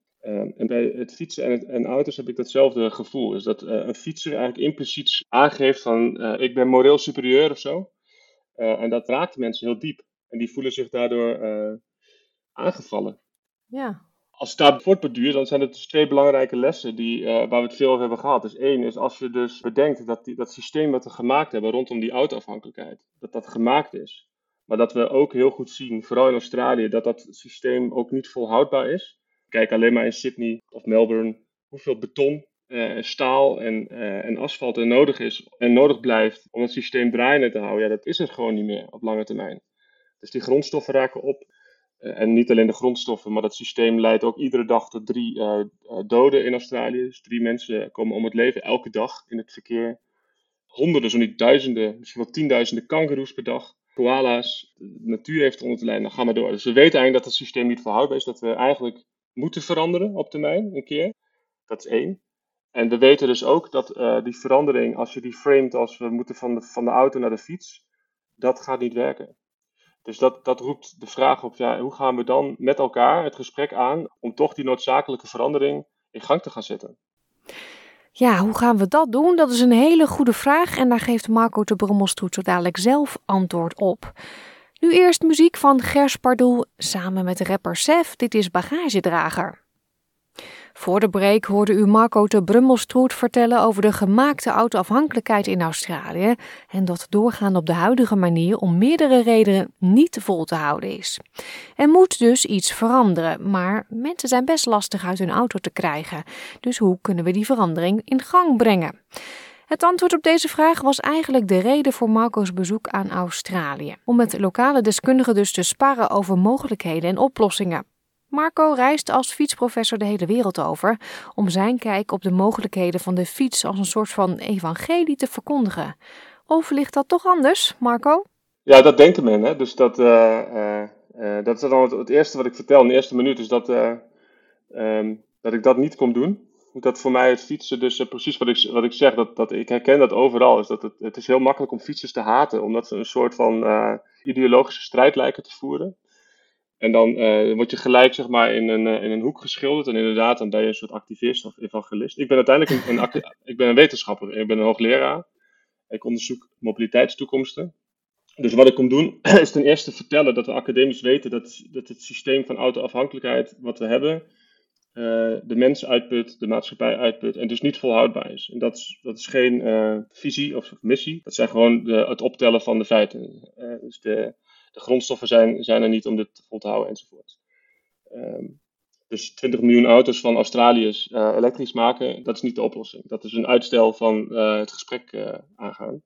En bij het fietsen en, het, en auto's heb ik datzelfde gevoel. Is dat een fietser eigenlijk impliciet aangeeft van ik ben moreel superieur of zo. en dat raakt mensen heel diep. En die voelen zich daardoor aangevallen. Ja, als het daar dan zijn er dus twee belangrijke lessen die, uh, waar we het veel over hebben gehad. Dus één is als je dus bedenkt dat die, dat systeem wat we gemaakt hebben rondom die autoafhankelijkheid, dat dat gemaakt is. Maar dat we ook heel goed zien, vooral in Australië, dat dat systeem ook niet volhoudbaar is. Kijk alleen maar in Sydney of Melbourne hoeveel beton, uh, staal en, uh, en asfalt er nodig is en nodig blijft om het systeem draaiende te houden. Ja, dat is er gewoon niet meer op lange termijn. Dus die grondstoffen raken op. Eh, en niet alleen de grondstoffen, maar dat systeem leidt ook iedere dag tot drie doden in Australië. Dus drie mensen komen om het leven elke dag in het verkeer. Honderden, zo niet duizenden, misschien wel tienduizenden kangoeroes per dag. Koala's, de natuur heeft onder te lijden, dan gaan we door. Dus we weten eigenlijk dat het systeem niet verhoudbaar is, dat we eigenlijk moeten veranderen op termijn, een keer. Dat is één. En we weten dus ook dat uh, die verandering, als je die framet als we moeten van de, van de auto naar de fiets, dat gaat niet werken. Dus dat, dat roept de vraag op, ja, hoe gaan we dan met elkaar het gesprek aan om toch die noodzakelijke verandering in gang te gaan zetten? Ja, hoe gaan we dat doen? Dat is een hele goede vraag en daar geeft Marco de Brommelstroet zo dadelijk zelf antwoord op. Nu eerst muziek van Gers Pardoel samen met rapper Sef. Dit is Bagagedrager. Voor de break hoorde u Marco de Brummelstroet vertellen over de gemaakte autoafhankelijkheid in Australië en dat doorgaan op de huidige manier om meerdere redenen niet vol te houden is. Er moet dus iets veranderen, maar mensen zijn best lastig uit hun auto te krijgen. Dus hoe kunnen we die verandering in gang brengen? Het antwoord op deze vraag was eigenlijk de reden voor Marco's bezoek aan Australië. Om met lokale deskundigen dus te sparren over mogelijkheden en oplossingen. Marco reist als fietsprofessor de hele wereld over om zijn kijk op de mogelijkheden van de fiets als een soort van evangelie te verkondigen. Of ligt dat toch anders, Marco? Ja, dat denkt men. Hè? Dus dat, uh, uh, dat is dan het, eerste wat ik vertel in de eerste minuut, is dat, um, dat ik dat niet kom doen. Dat voor mij het fietsen, dus precies wat ik, wat ik zeg, dat, dat ik herken dat overal, is dat het, het is heel makkelijk om fietsers te haten, omdat ze een soort van ideologische strijd lijken te voeren. En dan uh, word je gelijk zeg maar, in, een, in een hoek geschilderd. En inderdaad, dan ben je een soort activist of evangelist. Ik ben uiteindelijk een, een, *laughs* ik ben een wetenschapper. Ik ben een hoogleraar. Ik onderzoek mobiliteitstoekomsten. Dus wat ik kom doen, *clears throat* is ten eerste vertellen dat we academisch weten dat, dat het systeem van autoafhankelijkheid wat we hebben, uh, de mens uitput, de maatschappij uitput en dus niet volhoudbaar is. En dat is, dat is geen uh, visie of missie, dat zijn gewoon de, het optellen van de feiten. Uh, dus de, de grondstoffen zijn, zijn er niet om dit vol te houden enzovoort. Um, dus 20 miljoen auto's van Australiërs elektrisch maken, dat is niet de oplossing. Dat is een uitstel van het gesprek aangaan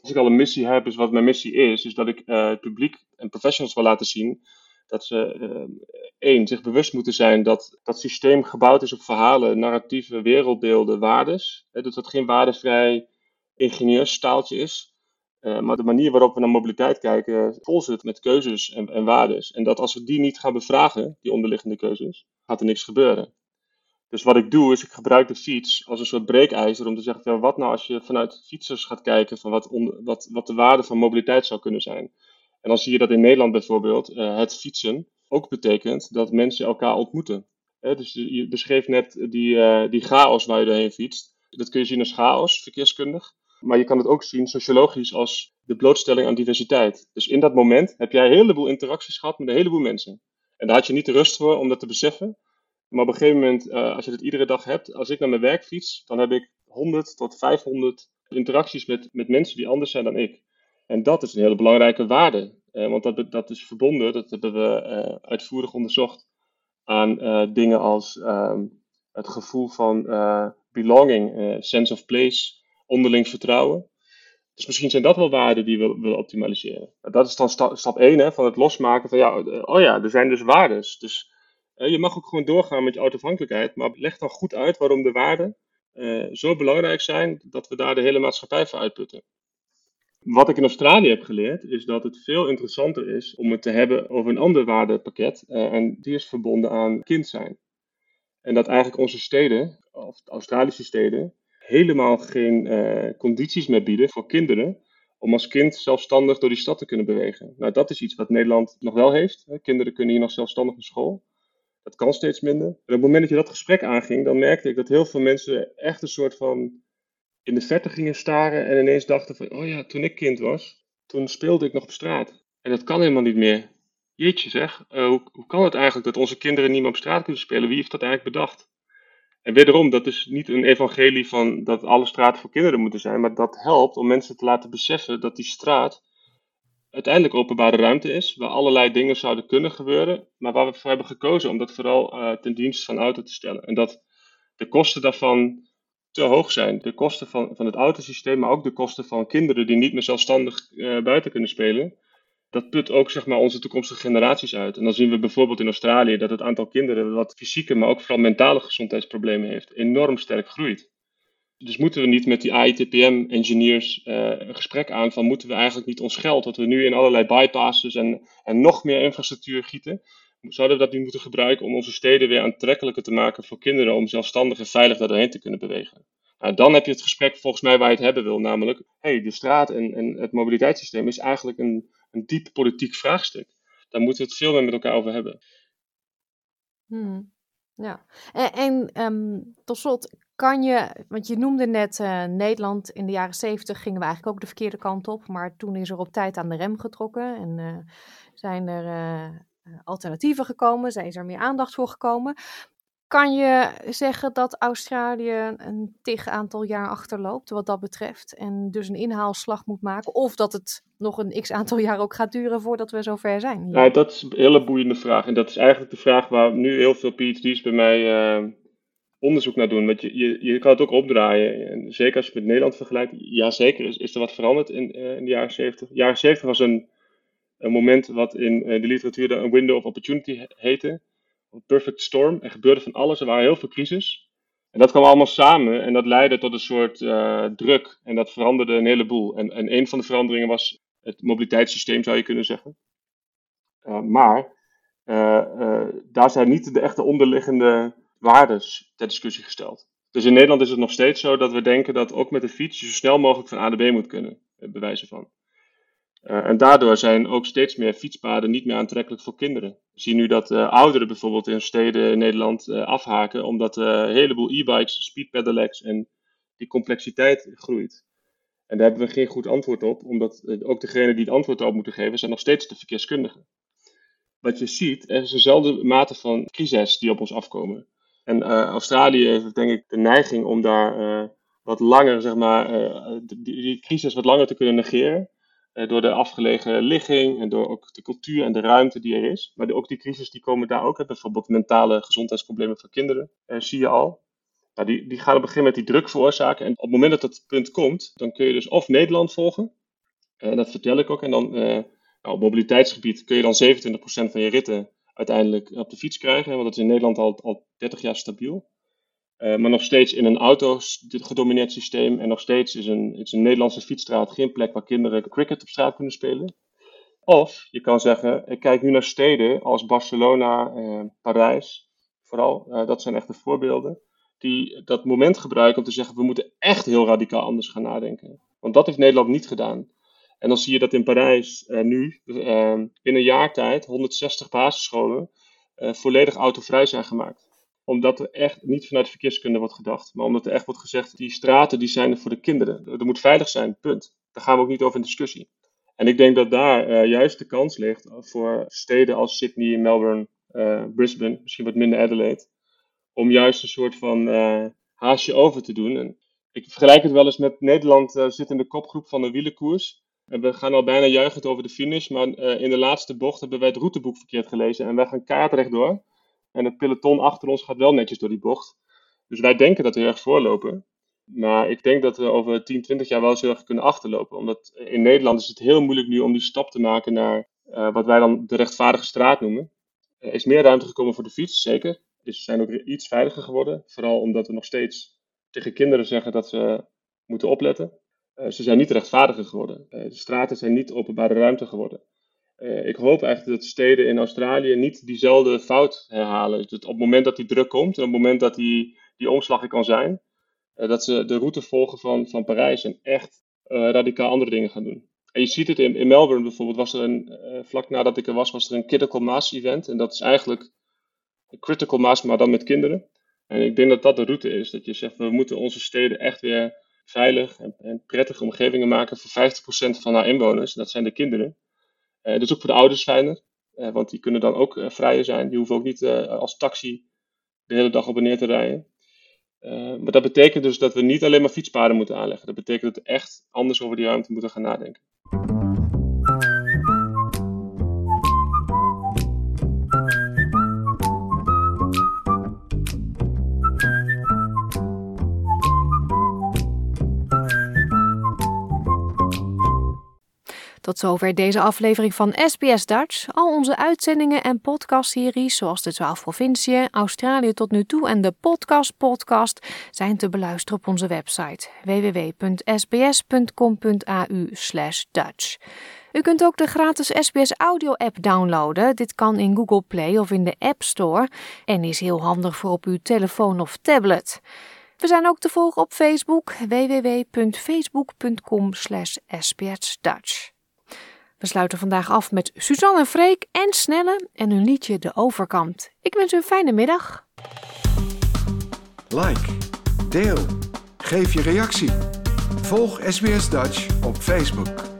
als ik al een missie heb, is wat mijn missie is, is dat ik het publiek en professionals wil laten zien dat ze uh, één, zich bewust moeten zijn dat dat systeem gebouwd is op verhalen, narratieven, wereldbeelden, waardes. Hè, dat het geen waardevrij ingenieurstaaltje is. Uh, maar de manier waarop we naar mobiliteit kijken vol zit met keuzes en, en waardes. En dat als we die niet gaan bevragen, die onderliggende keuzes, gaat er niks gebeuren. Dus wat ik doe, is ik gebruik de fiets als een soort breekijzer om te zeggen, ja, wat nou als je vanuit fietsers gaat kijken van wat, wat, wat de waarde van mobiliteit zou kunnen zijn. En dan zie je dat in Nederland bijvoorbeeld uh, het fietsen ook betekent dat mensen elkaar ontmoeten. dus je beschreef net die, uh, die chaos waar je doorheen fietst. Dat kun je zien als chaos, verkeerskundig. Maar je kan het ook zien sociologisch als de blootstelling aan diversiteit. Dus in dat moment heb jij een heleboel interacties gehad met een heleboel mensen. En daar had je niet de rust voor om dat te beseffen. Maar op een gegeven moment, uh, als je het iedere dag hebt, als ik naar mijn werk fiets, dan heb ik 100 tot 500 interacties met, met mensen die anders zijn dan ik. En dat is een hele belangrijke waarde. Uh, want dat, dat is verbonden, dat hebben we uh, uitvoerig onderzocht, aan dingen als ehm, het gevoel van belonging, sense of place, onderling vertrouwen. Dus misschien zijn dat wel waarden die we willen optimaliseren. Dat is dan sta, stap 1 hè, van het losmaken van ja, oh ja, er zijn dus waardes. Dus je mag ook gewoon doorgaan met je autoafhankelijkheid, maar leg dan goed uit waarom de waarden zo belangrijk zijn dat we daar de hele maatschappij voor uitputten. Wat ik in Australië heb geleerd, is dat het veel interessanter is om het te hebben over een ander waardepakket. Uh, en die is verbonden aan kind zijn. En dat eigenlijk onze steden, of Australische steden, helemaal geen uh, condities meer bieden voor kinderen om als kind zelfstandig door die stad te kunnen bewegen. Nou, dat is iets wat Nederland nog wel heeft. Kinderen kunnen hier nog zelfstandig naar school. Dat kan steeds minder. En op het moment dat je dat gesprek aanging, dan merkte ik dat heel veel mensen echt een soort van in de verte gingen staren en ineens dachten van, oh ja, toen ik kind was, toen speelde ik nog op straat. En dat kan helemaal niet meer. Jeetje zeg, uh, hoe, kan het eigenlijk dat onze kinderen niet meer op straat kunnen spelen? Wie heeft dat eigenlijk bedacht? En wederom, dat is niet een evangelie van dat alle straten voor kinderen moeten zijn, maar dat helpt om mensen te laten beseffen dat die straat uiteindelijk openbare ruimte is, waar allerlei dingen zouden kunnen gebeuren, maar waar we voor hebben gekozen om dat vooral uh, ten dienste van auto te stellen. En dat de kosten daarvan te hoog zijn. De kosten van, van het autosysteem, maar ook de kosten van kinderen die niet meer zelfstandig uh, buiten kunnen spelen. Dat put ook zeg maar, onze toekomstige generaties uit. En dan zien we bijvoorbeeld in Australië dat het aantal kinderen wat fysieke, maar ook vooral mentale gezondheidsproblemen heeft, enorm sterk groeit. Dus moeten we niet met die AITPM-engineers uh, een gesprek aan van moeten we eigenlijk niet ons geld, dat we nu in allerlei bypasses en, en nog meer infrastructuur gieten, zouden we dat nu moeten gebruiken om onze steden weer aantrekkelijker te maken voor kinderen om zelfstandig en veilig daarheen te kunnen bewegen. Nou, dan heb je het gesprek volgens mij waar je het hebben wil, namelijk, hey, de straat en, en het mobiliteitssysteem is eigenlijk een, een diep politiek vraagstuk. Daar moeten we het veel meer met elkaar over hebben. Hmm. Ja, en, en um, tot slot, kan je, want je noemde net uh, Nederland in de jaren zeventig gingen we eigenlijk ook de verkeerde kant op, maar toen is er op tijd aan de rem getrokken en uh, zijn er uh, alternatieven gekomen, zijn er meer aandacht voor gekomen. Kan je zeggen dat Australië een tig aantal jaar achterloopt wat dat betreft en dus een inhaalslag moet maken? Of dat het nog een x aantal jaar ook gaat duren voordat we zover zijn? Ja, dat is een hele boeiende vraag. En dat is eigenlijk de vraag waar nu heel veel PhD's bij mij uh, onderzoek naar doen. Want je, je, je kan het ook opdraaien. En zeker als je het met Nederland vergelijkt. Ja, zeker is, is er wat veranderd in, uh, in de jaren 70. De jaren 70 was een, een moment wat in uh, de literatuur een window of opportunity heette perfect storm. Er gebeurde van alles. Er waren heel veel crisis. En dat kwam allemaal samen en dat leidde tot een soort uh, druk. En dat veranderde een heleboel. En, en een van de veranderingen was het mobiliteitssysteem, zou je kunnen zeggen. Uh, maar daar zijn niet de echte onderliggende waardes ter discussie gesteld. Dus in Nederland is het nog steeds zo dat we denken dat ook met de fiets je zo snel mogelijk van A naar B moet kunnen, bij wijze van. Uh, en daardoor zijn ook steeds meer fietspaden niet meer aantrekkelijk voor kinderen. We zien nu dat uh, ouderen bijvoorbeeld in steden in Nederland uh, afhaken, omdat een heleboel e-bikes, speed en die complexiteit groeit. En daar hebben we geen goed antwoord op, omdat ook degenen die het antwoord op moeten geven, zijn nog steeds de verkeerskundigen. Wat je ziet, er is dezelfde mate van crisis die op ons afkomen. En Australië heeft denk ik de neiging om daar wat langer, zeg maar, die crisis wat langer te kunnen negeren. Eh, door de afgelegen ligging en door ook de cultuur en de ruimte die er is. Maar ook die crisis die komen daar ook. Hè. Bijvoorbeeld mentale gezondheidsproblemen van kinderen, uh, zie je al. Nou, die, die gaan op moment die druk veroorzaken. En op het moment dat dat punt komt, dan kun je dus of Nederland volgen. Uh, dat vertel ik ook. En dan nou, op mobiliteitsgebied kun je dan 27% van je ritten uiteindelijk op de fiets krijgen. Want dat is in Nederland al, al 30 jaar stabiel. Uh, maar nog steeds in een auto-gedomineerd systeem. En nog steeds is een, is een Nederlandse fietsstraat geen plek waar kinderen cricket op straat kunnen spelen. Of je kan zeggen, ik kijk nu naar steden als Barcelona, uh, Parijs, vooral. Uh, dat zijn echt de voorbeelden. Die dat moment gebruiken om te zeggen, we moeten echt heel radicaal anders gaan nadenken. Want dat heeft Nederland niet gedaan. En dan zie je dat in Parijs nu, in een jaar tijd, 160 basisscholen volledig autovrij zijn gemaakt omdat er echt niet vanuit verkeerskunde wordt gedacht. Maar omdat er echt wordt gezegd, die straten die zijn er voor de kinderen. Er moet veilig zijn, punt. Daar gaan we ook niet over in discussie. En ik denk dat daar uh, juist de kans ligt voor steden als Sydney, Melbourne, uh, Brisbane, misschien wat minder Adelaide. Om juist een soort van uh, haasje over te doen. En ik vergelijk het wel eens met Nederland zit in de kopgroep van de wielenkoers. En we gaan al bijna juichend over de finish. Maar in de laatste bocht hebben wij het routeboek verkeerd gelezen. En wij gaan kaartrecht door. En het peloton achter ons gaat wel netjes door die bocht. Dus wij denken dat we heel erg voorlopen. Maar ik denk dat we over 10, 20 jaar wel eens heel erg kunnen achterlopen. Omdat in Nederland is het heel moeilijk nu om die stap te maken naar uh, wat wij dan de rechtvaardige straat noemen. Er is meer ruimte gekomen voor de fiets, zeker. Dus zijn ook iets veiliger geworden. Vooral omdat we nog steeds tegen kinderen zeggen dat ze moeten opletten. Uh, ze zijn niet rechtvaardiger geworden. Uh, de straten zijn niet openbare ruimte geworden. Uh, ik hoop eigenlijk dat steden in Australië niet diezelfde fout herhalen. Dus op het moment dat die druk komt en op het moment dat die, die omslag er kan zijn, uh, dat ze de route volgen van, van Parijs en echt uh, radicaal andere dingen gaan doen. En je ziet het in, in Melbourne bijvoorbeeld, was er een, vlak nadat ik er was, was er een Critical Mass event. En dat is eigenlijk Critical Mass, maar dan met kinderen. En ik denk dat dat de route is. Dat je zegt, we moeten onze steden echt weer veilig en, en prettige omgevingen maken voor 50% van haar inwoners. Dat zijn de kinderen. Uh, dat is ook voor de ouders fijner, uh, want die kunnen dan ook uh, vrijer zijn. Die hoeven ook niet als taxi de hele dag op en neer te rijden. maar dat betekent dus dat we niet alleen maar fietspaden moeten aanleggen. Dat betekent dat we echt anders over die ruimte moeten gaan nadenken. Tot zover deze aflevering van SBS Dutch. Al onze uitzendingen en podcastseries, zoals de 12 provinciën, Australië tot nu toe en de Podcast Podcast, zijn te beluisteren op onze website www.sbs.com.au/dutch. U kunt ook de gratis SBS Audio app downloaden. Dit kan in Google Play of in de App Store en is heel handig voor op uw telefoon of tablet. We zijn ook te volgen op Facebook www.facebook.com/sbsdutch. We sluiten vandaag af met Suzanne Freek en Snelle en hun liedje De Overkant. Ik wens u een fijne middag. Like, deel, geef je reactie. Volg SBS Dutch op Facebook.